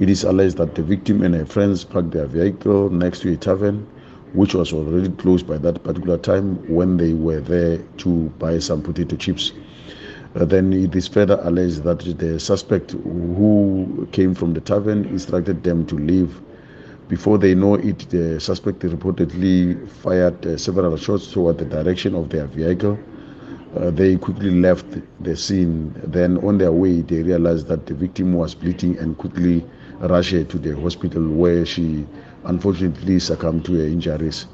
It is alleged that the victim and her friends parked their vehicle next to a tavern, which was already closed by that particular time when they were there to buy some potato chips. Uh, then it is further alleged that the suspect who came from the tavern instructed them to leave. Before they know it, the suspect reportedly fired uh, several shots toward the direction of their vehicle. Uh, they quickly left the scene. Then, on their way, they realized that the victim was bleeding and quickly rushed her to the hospital where she unfortunately succumbed to her injuries.